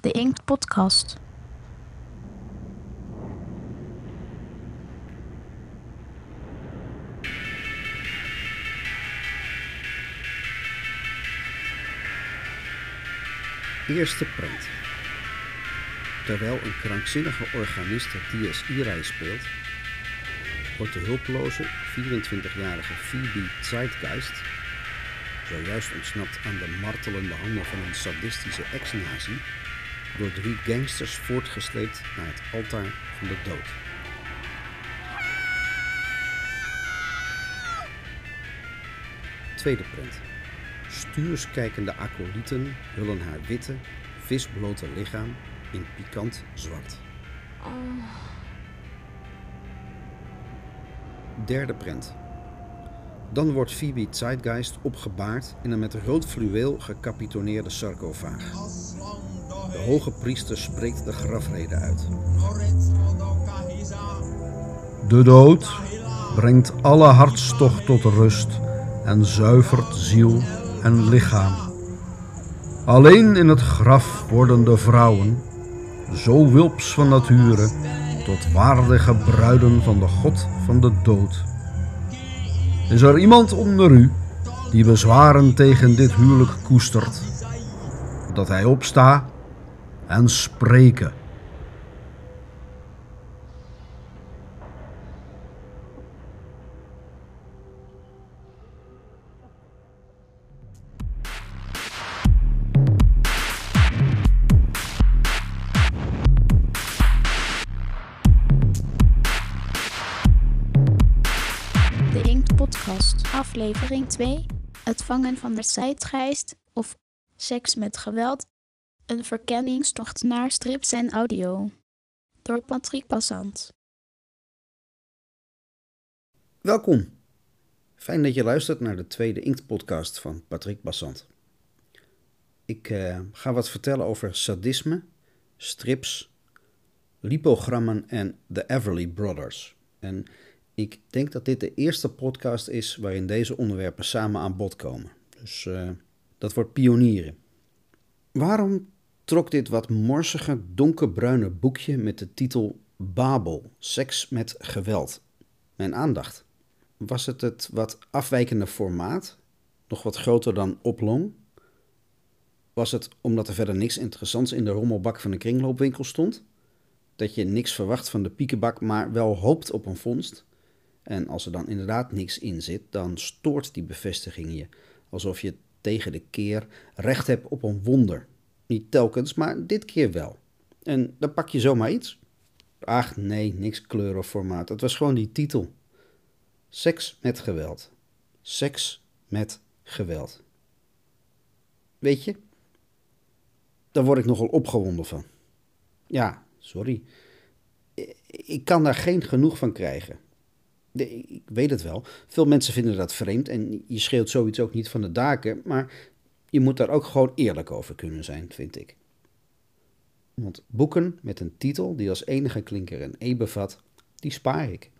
De Inkt Podcast. Eerste prent. Terwijl een krankzinnige organist het Dies Irae speelt, wordt de hulpeloze 24-jarige Phoebe Zeitgeist, zojuist ontsnapt aan de martelende handen van een sadistische ex-nazi, door drie gangsters voortgesleept naar het altaar van de dood. Tweede print. Stuurskijkende acolyten hullen haar witte, visblote lichaam in pikant zwart. Derde prent. Dan wordt Phoebe Zeitgeist opgebaard in een met rood fluweel gecapitoneerde sarcofaag. De hoge priester spreekt de grafrede uit. De dood brengt alle hartstocht tot rust en zuivert ziel en lichaam. Alleen in het graf worden de vrouwen, zo wulps van nature, tot waardige bruiden van de God van de dood. Is er iemand onder u die bezwaren tegen dit huwelijk koestert? Dat hij opsta en spreken. De Inkt Podcast. Aflevering 2. Het vangen van de Zeitgeist of Seks met geweld. Een verkenningstocht naar strips en audio. Door Patrick Passant. Welkom. Fijn dat je luistert naar de tweede Inkt-podcast van Patrick Bassant. Ik eh, ga wat vertellen over sadisme, strips, lipogrammen en de Everly Brothers. En ik denk dat dit de eerste podcast is waarin deze onderwerpen samen aan bod komen. Dus eh, dat wordt pionieren. Waarom trok dit wat morsige, donkerbruine boekje met de titel Babel, seks met geweld mijn aandacht? Was het het wat afwijkende formaat, nog wat groter dan Oplong? Was het omdat er verder niks interessants in de rommelbak van de kringloopwinkel stond? Dat je niks verwacht van de piekenbak, maar wel hoopt op een vondst? En als er dan inderdaad niks in zit, dan stoort die bevestiging je. Alsof je tegen de keer recht hebt op een wonder. Niet telkens, maar dit keer wel. En dan pak je zomaar iets. Ach nee, niks kleur of formaat. Het was gewoon die titel. Seks met geweld. Seks met geweld. Weet je, daar word ik nogal opgewonden van. Ja, sorry. Ik kan daar geen genoeg van krijgen. Ik weet het wel. Veel mensen vinden dat vreemd en je schreeuwt zoiets ook niet van de daken, maar je moet daar ook gewoon eerlijk over kunnen zijn, vind ik. Want boeken met een titel die als enige klinker een E bevat, die spaar ik.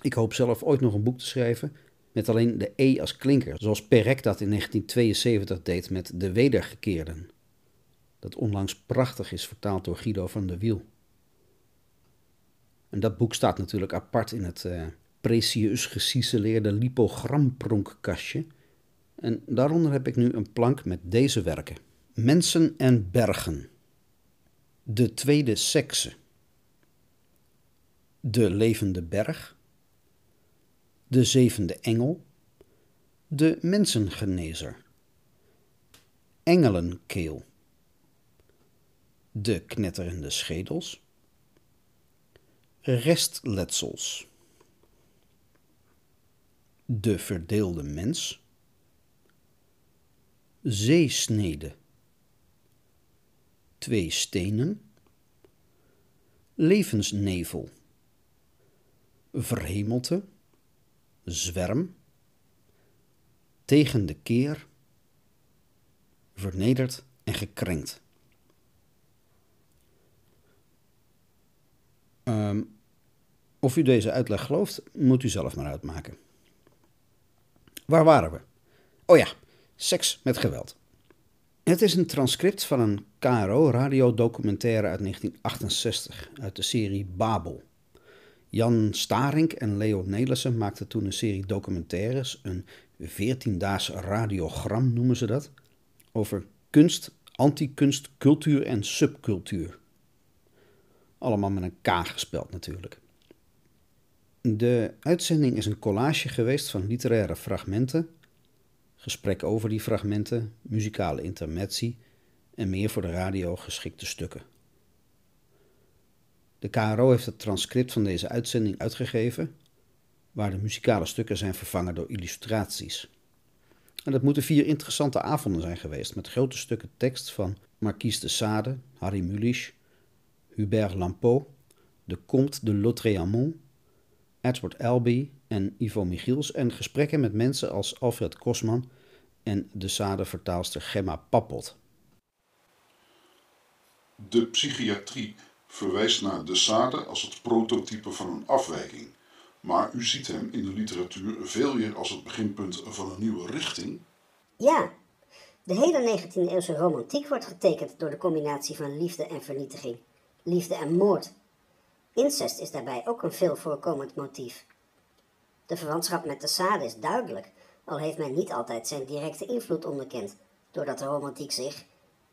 Ik hoop zelf ooit nog een boek te schrijven met alleen de E als klinker, zoals Perec dat in 1972 deed met De Wedergekeerden. Dat onlangs prachtig is vertaald door Guido van der Wiel. En dat boek staat natuurlijk apart in het eh precieus geciceleerde lipogramspronkkastje. En daaronder heb ik nu een plank met deze werken. Mensen en bergen. De tweede sekse. De levende berg. De zevende engel. De mensengenezer. Engelenkeel. De knetterende schedels. Restletsels. De verdeelde mens. Zeesnede. Twee stenen. Levensnevel. Verhemelte. Zwerm. Tegen de keer. Vernederd en gekrenkt. Ehm, of u deze uitleg gelooft, moet u zelf maar uitmaken. Waar waren we? Oh ja, seks met geweld. Het is een transcript van een KRO-radiodocumentaire uit 1968 uit de serie Babel. Jan Starink en Leo Nelissen maakten toen een serie documentaires, een 14-daags radiogram noemen ze dat, over kunst, anti-kunst, cultuur en subcultuur. Allemaal met een K gespeld natuurlijk. De uitzending is een collage geweest van literaire fragmenten, gesprek over die fragmenten, muzikale intermezzi en meer voor de radio geschikte stukken. De KRO heeft het transcript van deze uitzending uitgegeven, waar de muzikale stukken zijn vervangen door illustraties. En dat moeten vier interessante avonden zijn geweest, met grote stukken tekst van Marquise de Sade, Harry Mulisch, Hubert Lampeau, de Comte de Lautréamont, Edward Albee en Ivo Michiels en gesprekken met mensen als Alfred Kosman en de Sade-vertaalster Gemma Pappot. De psychiatrie verwijst naar de Sade als het prototype van een afwijking, maar u ziet hem in de literatuur veel meer als het beginpunt van een nieuwe richting. Ja, de hele 19e-eeuwse romantiek wordt getekend door de combinatie van liefde en vernietiging, liefde en moord. Incest is daarbij ook een veel voorkomend motief. De verwantschap met de Sade is duidelijk, al heeft men niet altijd zijn directe invloed onderkend, doordat de romantiek zich,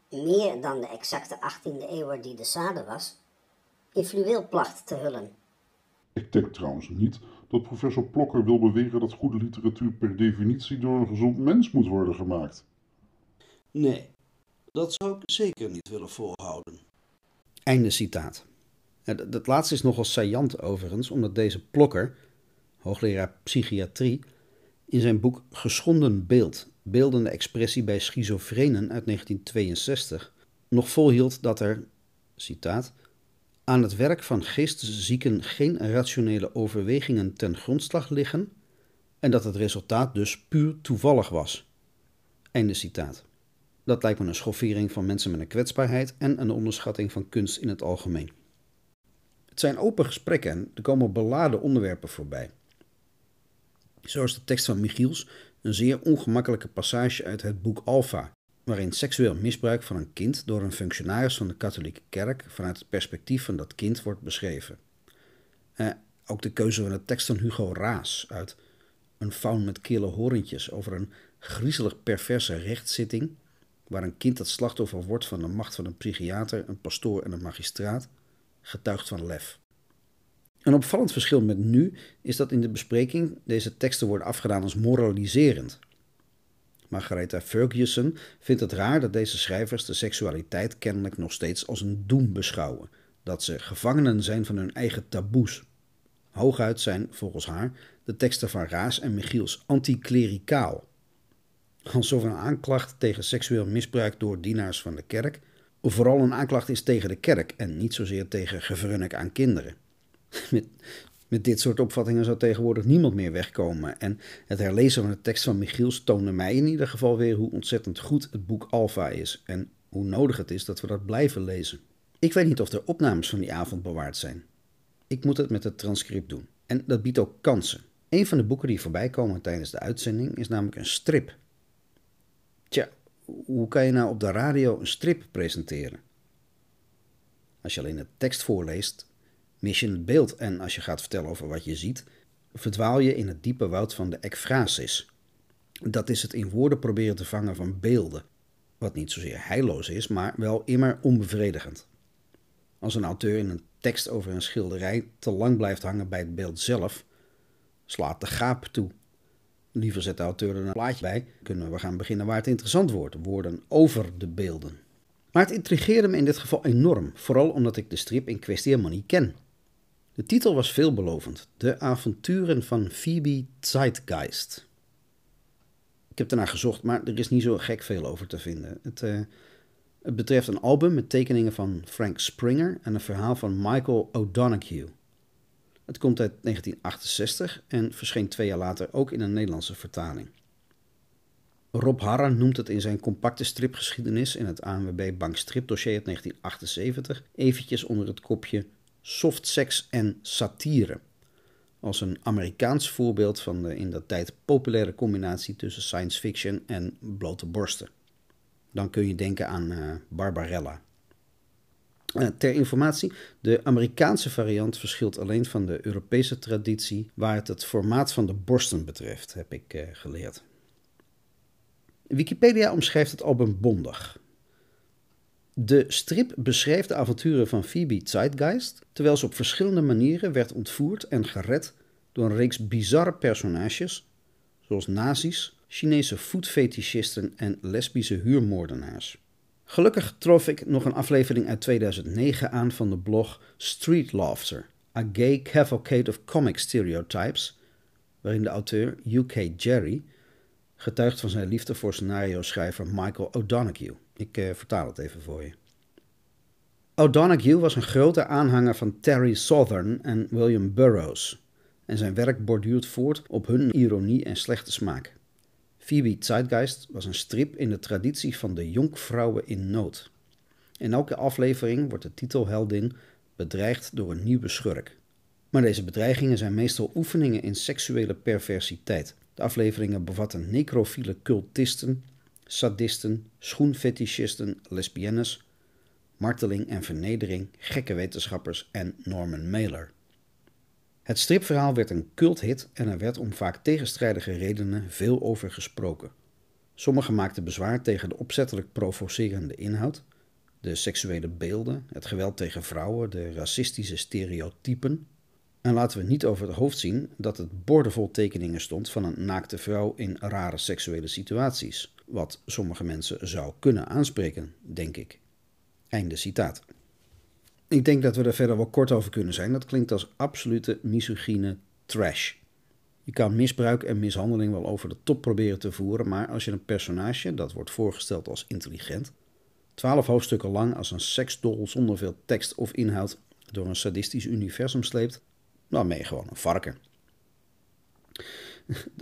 meer dan de exacte 18e eeuw die de Sade was, in fluweel placht te hullen. Ik denk trouwens niet dat professor Plokker wil beweren dat goede literatuur per definitie door een gezond mens moet worden gemaakt. Nee, dat zou ik zeker niet willen volhouden. Einde citaat. Dat laatste is nogal saillant overigens, omdat deze Plokker, hoogleraar psychiatrie, in zijn boek Geschonden Beeld, beeldende expressie bij schizofrenen uit 1962, nog volhield dat er, citaat, aan het werk van geesteszieken geen rationele overwegingen ten grondslag liggen en dat het resultaat dus puur toevallig was. Einde citaat. Dat lijkt me een schoffering van mensen met een kwetsbaarheid en een onderschatting van kunst in het algemeen. Het zijn open gesprekken en er komen beladen onderwerpen voorbij. Zoals de tekst van Michiels, een zeer ongemakkelijke passage uit het boek Alpha, waarin seksueel misbruik van een kind door een functionaris van de katholieke kerk vanuit het perspectief van dat kind wordt beschreven. Eh, ook de keuze van de tekst van Hugo Raas uit Een faun met kille horentjes over een griezelig perverse rechtszitting, waar een kind het slachtoffer wordt van de macht van een psychiater, een pastoor en een magistraat, getuigt van lef. Een opvallend verschil met nu is dat in de bespreking deze teksten worden afgedaan als moraliserend. Margaretha Ferguson vindt het raar dat deze schrijvers de seksualiteit kennelijk nog steeds als een doem beschouwen, dat ze gevangenen zijn van hun eigen taboes. Hooguit zijn, volgens haar, de teksten van Raas en Michiels anticlericaal. Alsof een aanklacht tegen seksueel misbruik door dienaars van de kerk vooral een aanklacht is tegen de kerk en niet zozeer tegen gevrunnik aan kinderen. Met, met dit soort opvattingen zou tegenwoordig niemand meer wegkomen. En het herlezen van de tekst van Michiels toonde mij in ieder geval weer hoe ontzettend goed het boek Alpha is. En hoe nodig het is dat we dat blijven lezen. Ik weet niet of er opnames van die avond bewaard zijn. Ik moet het met het transcript doen. En dat biedt ook kansen. Een van de boeken die voorbij komen tijdens de uitzending is namelijk een strip. Tja, hoe kan je nou op de radio een strip presenteren? Als je alleen de tekst voorleest, mis je het beeld en als je gaat vertellen over wat je ziet, verdwaal je in het diepe woud van de ekfrasis. Dat is het in woorden proberen te vangen van beelden, wat niet zozeer heilloos is, maar wel immer onbevredigend. Als een auteur in een tekst over een schilderij te lang blijft hangen bij het beeld zelf, slaat de gaap toe. Liever zet de auteur er een plaatje bij, kunnen we gaan beginnen waar het interessant wordt, woorden over de beelden. Maar het intrigeerde me in dit geval enorm, vooral omdat ik de strip in kwestie helemaal niet ken. De titel was veelbelovend: De avonturen van Phoebe Zeitgeist. Ik heb ernaar gezocht, maar er is niet zo gek veel over te vinden. Het, uh, het betreft een album met tekeningen van Frank Springer en een verhaal van Michael O'Donoghue. Het komt uit 1968 en verscheen twee jaar later ook in een Nederlandse vertaling. Rob Harra noemt het in zijn compacte stripgeschiedenis in het ANWB Bank Stripdossier uit 1978 eventjes onder het kopje softseks en satire. Als een Amerikaans voorbeeld van de in dat tijd populaire combinatie tussen science fiction en blote borsten. dan kun je denken aan uh, Barbarella. Uh, ter informatie, de Amerikaanse variant verschilt alleen van de Europese traditie waar het het formaat van de borsten betreft, heb ik uh, geleerd. Wikipedia omschrijft het album bondig. De strip beschreef de avonturen van Phoebe Zeitgeist, terwijl ze op verschillende manieren werd ontvoerd en gered door een reeks bizarre personages, zoals nazi's, Chinese voetfetischisten en lesbische huurmoordenaars. Gelukkig trof ik nog een aflevering uit 2009 aan van de blog Street Laughter, A Gay Cavalcade of Comic Stereotypes, waarin de auteur UK Jerry getuigt van zijn liefde voor scenario-schrijver Michael O'Donoghue. Ik uh, vertaal het even voor je. O'Donoghue was een grote aanhanger van Terry Southern en William Burroughs, en zijn werk borduurt voort op hun ironie en slechte smaak. Phoebe Zeitgeist was een strip in de traditie van de jonkvrouwen in nood. In elke aflevering wordt de titelheldin bedreigd door een nieuwe schurk. Maar deze bedreigingen zijn meestal oefeningen in seksuele perversiteit. De afleveringen bevatten necrofiele cultisten, sadisten, schoenfetischisten, lesbiennes, marteling en vernedering, gekke wetenschappers en Norman Mailer. Het stripverhaal werd een culthit en er werd om vaak tegenstrijdige redenen veel over gesproken. Sommigen maakten bezwaar tegen de opzettelijk provocerende inhoud, de seksuele beelden, het geweld tegen vrouwen, de racistische stereotypen. En laten we niet over het hoofd zien dat het bordevol tekeningen stond van een naakte vrouw in rare seksuele situaties, wat sommige mensen zou kunnen aanspreken, denk ik. Einde citaat. Ik denk dat we er verder wel kort over kunnen zijn. Dat klinkt als absolute misogyne trash. Je kan misbruik en mishandeling wel over de top proberen te voeren, maar als je een personage, dat wordt voorgesteld als intelligent, twaalf hoofdstukken lang als een seksdol zonder veel tekst of inhoud door een sadistisch universum sleept, dan ben je gewoon een varken.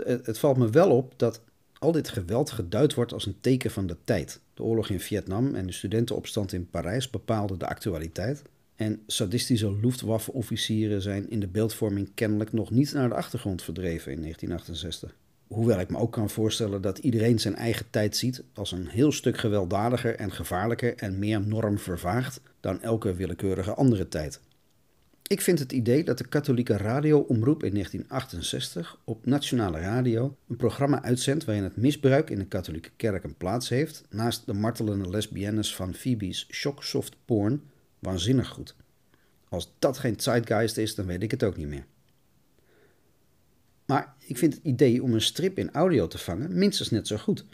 Het valt me wel op dat al dit geweld geduid wordt als een teken van de tijd. De oorlog in Vietnam en de studentenopstand in Parijs bepaalden de actualiteit. En sadistische Luftwaffe-officieren zijn in de beeldvorming kennelijk nog niet naar de achtergrond verdreven in 1968. Hoewel ik me ook kan voorstellen dat iedereen zijn eigen tijd ziet als een heel stuk gewelddadiger en gevaarlijker en meer normvervaagd dan elke willekeurige andere tijd. Ik vind het idee dat de katholieke radioomroep in 1968 op nationale radio een programma uitzendt waarin het misbruik in de katholieke kerk een plaats heeft, naast de martelende lesbiennes van Phoebe's shocksoft porn, waanzinnig goed. Als dat geen zeitgeist is, dan weet ik het ook niet meer. Maar ik vind het idee om een strip in audio te vangen minstens net zo goed.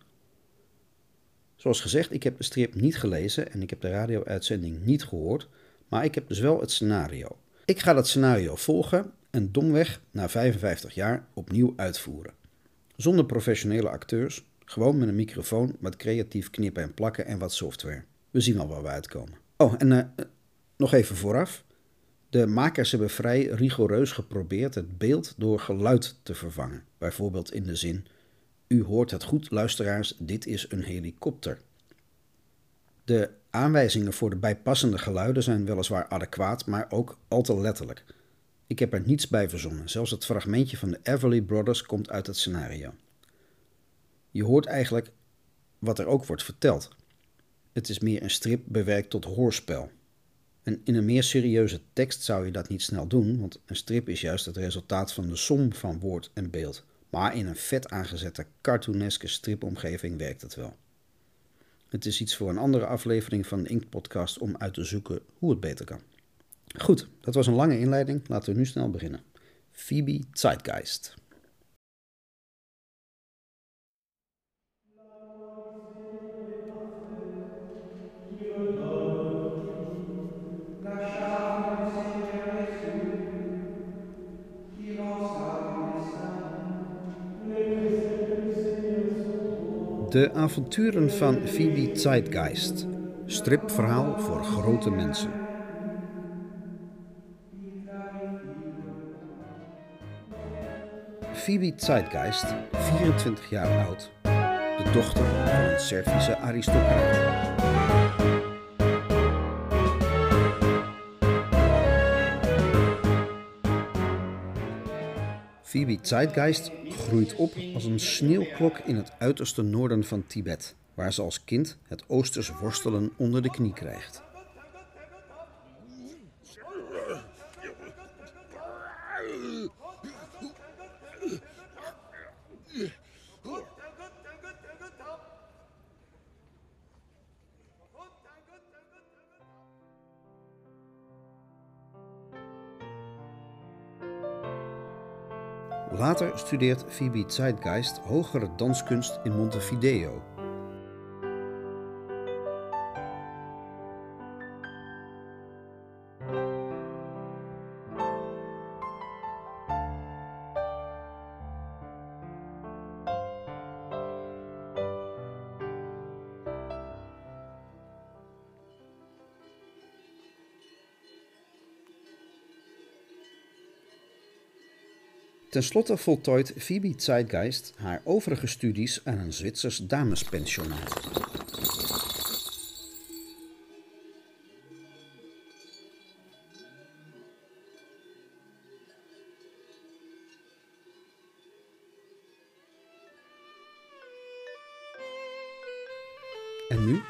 Zoals gezegd, ik heb de strip niet gelezen en ik heb de radio-uitzending niet gehoord, maar ik heb dus wel het scenario. Ik ga dat scenario volgen en domweg na 55 jaar opnieuw uitvoeren. Zonder professionele acteurs, gewoon met een microfoon, wat creatief knippen en plakken en wat software. We zien al waar we uitkomen. Oh, en uh, nog even vooraf. De makers hebben vrij rigoureus geprobeerd het beeld door geluid te vervangen. Bijvoorbeeld in de zin: U hoort het goed, luisteraars, dit is een helikopter. De aanwijzingen voor de bijpassende geluiden zijn weliswaar adequaat, maar ook al te letterlijk. Ik heb er niets bij verzonnen. Zelfs het fragmentje van de Everly Brothers komt uit het scenario. Je hoort eigenlijk wat er ook wordt verteld. Het is meer een strip bewerkt tot hoorspel. En in een meer serieuze tekst zou je dat niet snel doen, want een strip is juist het resultaat van de som van woord en beeld. Maar in een vet aangezette cartooneske stripomgeving werkt het wel. Het is iets voor een andere aflevering van de Inkt Podcast om uit te zoeken hoe het beter kan. Goed, dat was een lange inleiding. Laten we nu snel beginnen. Phoebe Zeitgeist. De avonturen van Phoebe Zeitgeist. Stripverhaal voor grote mensen. Phoebe Zeitgeist, 24 jaar oud, de dochter van een Servische aristocraat. Phoebe Zeitgeist groeit op als een sneeuwklok in het uiterste noorden van Tibet. waar ze als kind het oosters worstelen onder de knie krijgt. Later studeert Phoebe Zeitgeist hogere danskunst in Montevideo. Ten slotte voltooit Phoebe Zeitgeist haar overige studies aan een Zwitsers damespensionaat. En nu?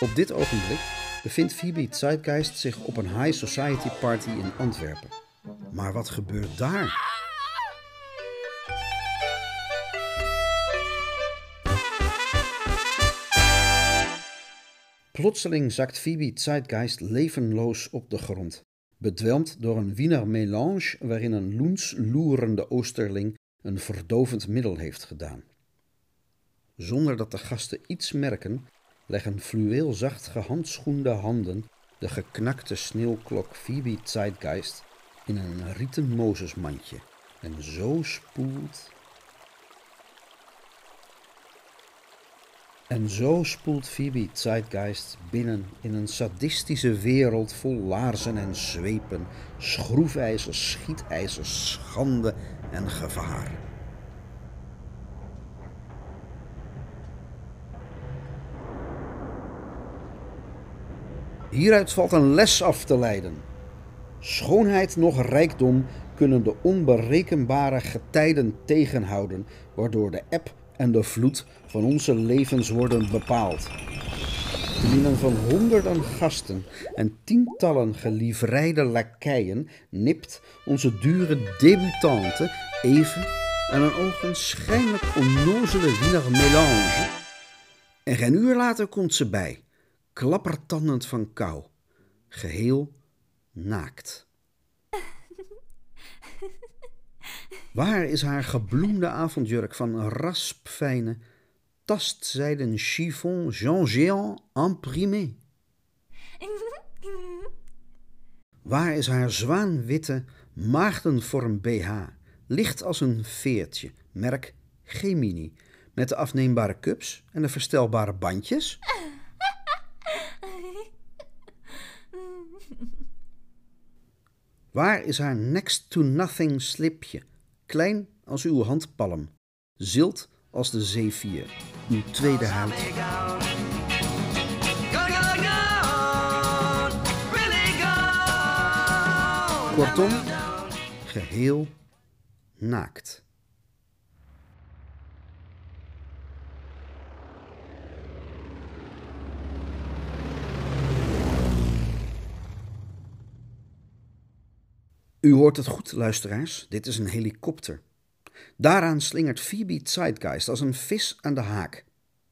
Op dit ogenblik bevindt Phoebe Zeitgeist zich op een high society party in Antwerpen. Maar wat gebeurt daar? Plotseling zakt Phoebe Zeitgeist levenloos op de grond, bedwelmd door een Wiener melange waarin een loens loerende oosterling een verdovend middel heeft gedaan. Zonder dat de gasten iets merken, leggen fluweelzacht gehandschoende handen de geknakte sneeuwklok Phoebe Zeitgeist in een rieten mozesmandje en zo spoelt En zo spoelt Phoebe Zeitgeist binnen in een sadistische wereld vol laarzen en zwepen, schroefijzers, schietijzers, schande en gevaar. Hieruit valt een les af te leiden. Schoonheid noch rijkdom kunnen de onberekenbare getijden tegenhouden, waardoor de eb en de vloed van onze levens worden bepaald. Midden van honderden gasten en tientallen gelivreide lakeien nipt onze dure debutante even en een ogenschijnlijk onnozele wiener melange. En geen uur later komt ze bij, klappertandend van kou, geheel naakt. Waar is haar gebloemde avondjurk van raspfijne, tastzijden chiffon Jean Géant imprimé? Waar is haar zwaanwitte, maagdenvorm BH, licht als een veertje, merk Gemini, met de afneembare cups en de verstelbare bandjes? Waar is haar next to nothing slipje, klein als uw handpalm, zilt als de zeevier, uw tweede huid? Kortom, geheel naakt. U hoort het goed, luisteraars. Dit is een helikopter. Daaraan slingert Phoebe Zeitgeist als een vis aan de haak.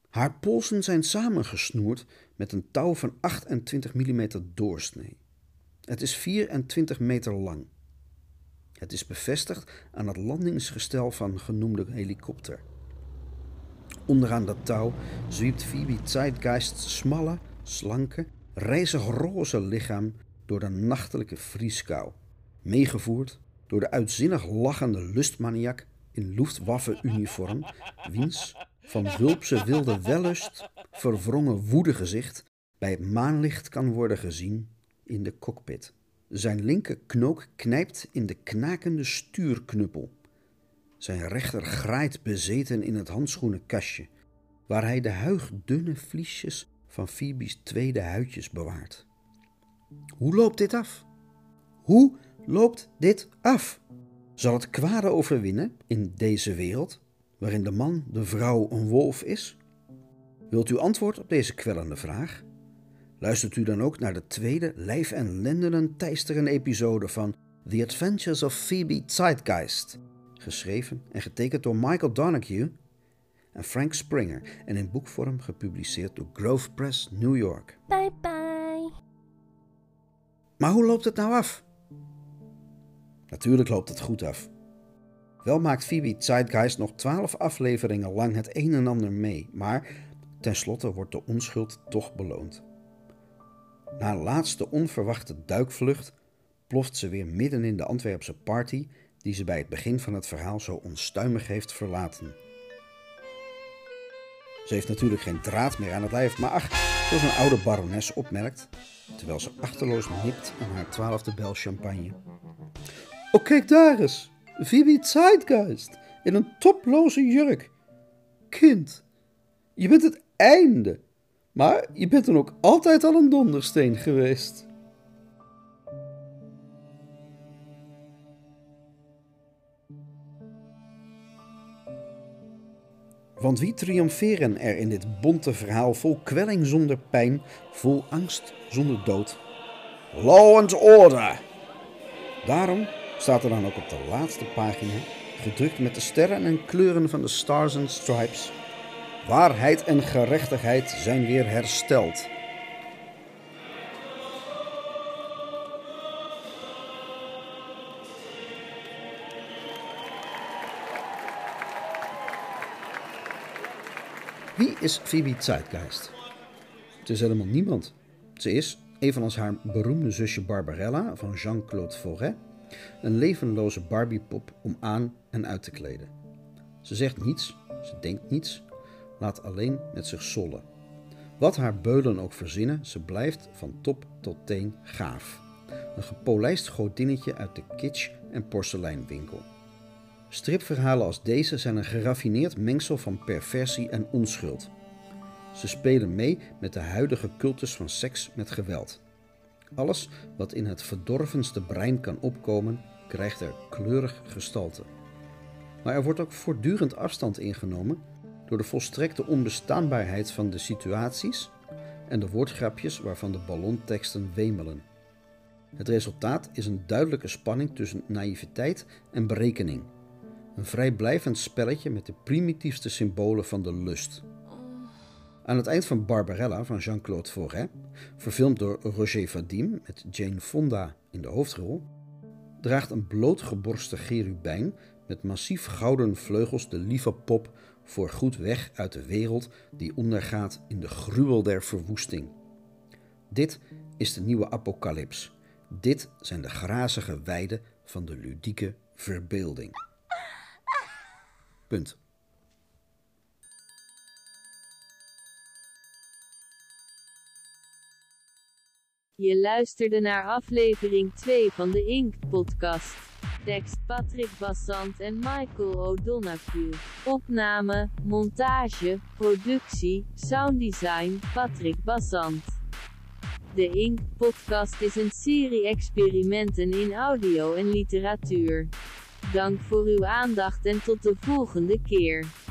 Haar polsen zijn samengesnoerd met een touw van 28 mm doorsnee. Het is 24 meter lang. Het is bevestigd aan het landingsgestel van genoemde helikopter. Onderaan dat touw zwiept Phoebe Zeitgeists smalle, slanke, rijzig roze lichaam door de nachtelijke vrieskou meegevoerd door de uitzinnig lachende lustmaniak in Luftwaffe-uniform, wiens van wulpse wilde wellust verwrongen woedegezicht bij het maanlicht kan worden gezien in de cockpit. Zijn linker knook knijpt in de knakende stuurknuppel. Zijn rechter graait bezeten in het handschoenenkastje, waar hij de huigdunne vliesjes van Phoebe's tweede huidjes bewaart. Hoe loopt dit af? Hoe loopt dit af? Zal het kwade overwinnen in deze wereld, waarin de man de vrouw een wolf is? Wilt u antwoord op deze kwellende vraag? Luistert u dan ook naar de tweede lijf- en lendenen teisterende episode van The Adventures of Phoebe Zeitgeist, geschreven en getekend door Michael Donahue en Frank Springer en in boekvorm gepubliceerd door Grove Press New York. Bye bye. Maar hoe loopt het nou af? Natuurlijk loopt het goed af. Wel maakt Phoebe Zeitgeist nog twaalf afleveringen lang het een en ander mee, maar tenslotte wordt de onschuld toch beloond. Na een laatste onverwachte duikvlucht ploft ze weer midden in de Antwerpse party die ze bij het begin van het verhaal zo onstuimig heeft verlaten. Ze heeft natuurlijk geen draad meer aan het lijf, maar ach, zoals een oude barones opmerkt, terwijl ze achterloos nipt aan haar twaalfde bel champagne. Oh, kijk daar eens! Phoebe Zeitgeist in een toploze jurk. Kind, je bent het einde, maar je bent dan ook altijd al een dondersteen geweest. Want wie triomferen er in dit bonte verhaal vol kwelling zonder pijn, vol angst zonder dood? Law and order! Daarom staat er dan ook op de laatste pagina, gedrukt met de sterren en kleuren van de Stars and Stripes, waarheid en gerechtigheid zijn weer hersteld. Wie is Phoebe Zeitgeist? Het is helemaal niemand. Ze is, evenals haar beroemde zusje Barbarella van Jean-Claude Forêt, een levenloze Barbiepop om aan en uit te kleden. Ze zegt niets, ze denkt niets, laat alleen met zich sollen. Wat haar beulen ook verzinnen, ze blijft van top tot teen gaaf. Een gepolijst godinnetje uit de kitsch- en porseleinwinkel. Stripverhalen als deze zijn een geraffineerd mengsel van perversie en onschuld. Ze spelen mee met de huidige cultus van seks met geweld. Alles wat in het verdorvenste brein kan opkomen, krijgt er kleurig gestalte. Maar er wordt ook voortdurend afstand ingenomen door de volstrekte onbestaanbaarheid van de situaties en de woordgrapjes waarvan de ballonteksten wemelen. Het resultaat is een duidelijke spanning tussen naïviteit en berekening. Een vrijblijvend spelletje met de primitiefste symbolen van de lust. Aan het eind van Barbarella van Jean-Claude Forêt, verfilmd door Roger Vadim met Jane Fonda in de hoofdrol, draagt een blootgeborste cherubijn met massief gouden vleugels de lieve pop voor goed weg uit de wereld die ondergaat in de gruwel der verwoesting. Dit is de nieuwe apocalyps. Dit zijn de grazige weiden van de ludieke verbeelding. Punt. Je luisterde naar aflevering 2 van de Inkt podcast. Tekst Patrick Bassant en Michael O'Donoghue. Opname, montage, productie, sounddesign, Patrick Bassant. De Inkt podcast is een serie experimenten in audio en literatuur. Dank voor uw aandacht en tot de volgende keer.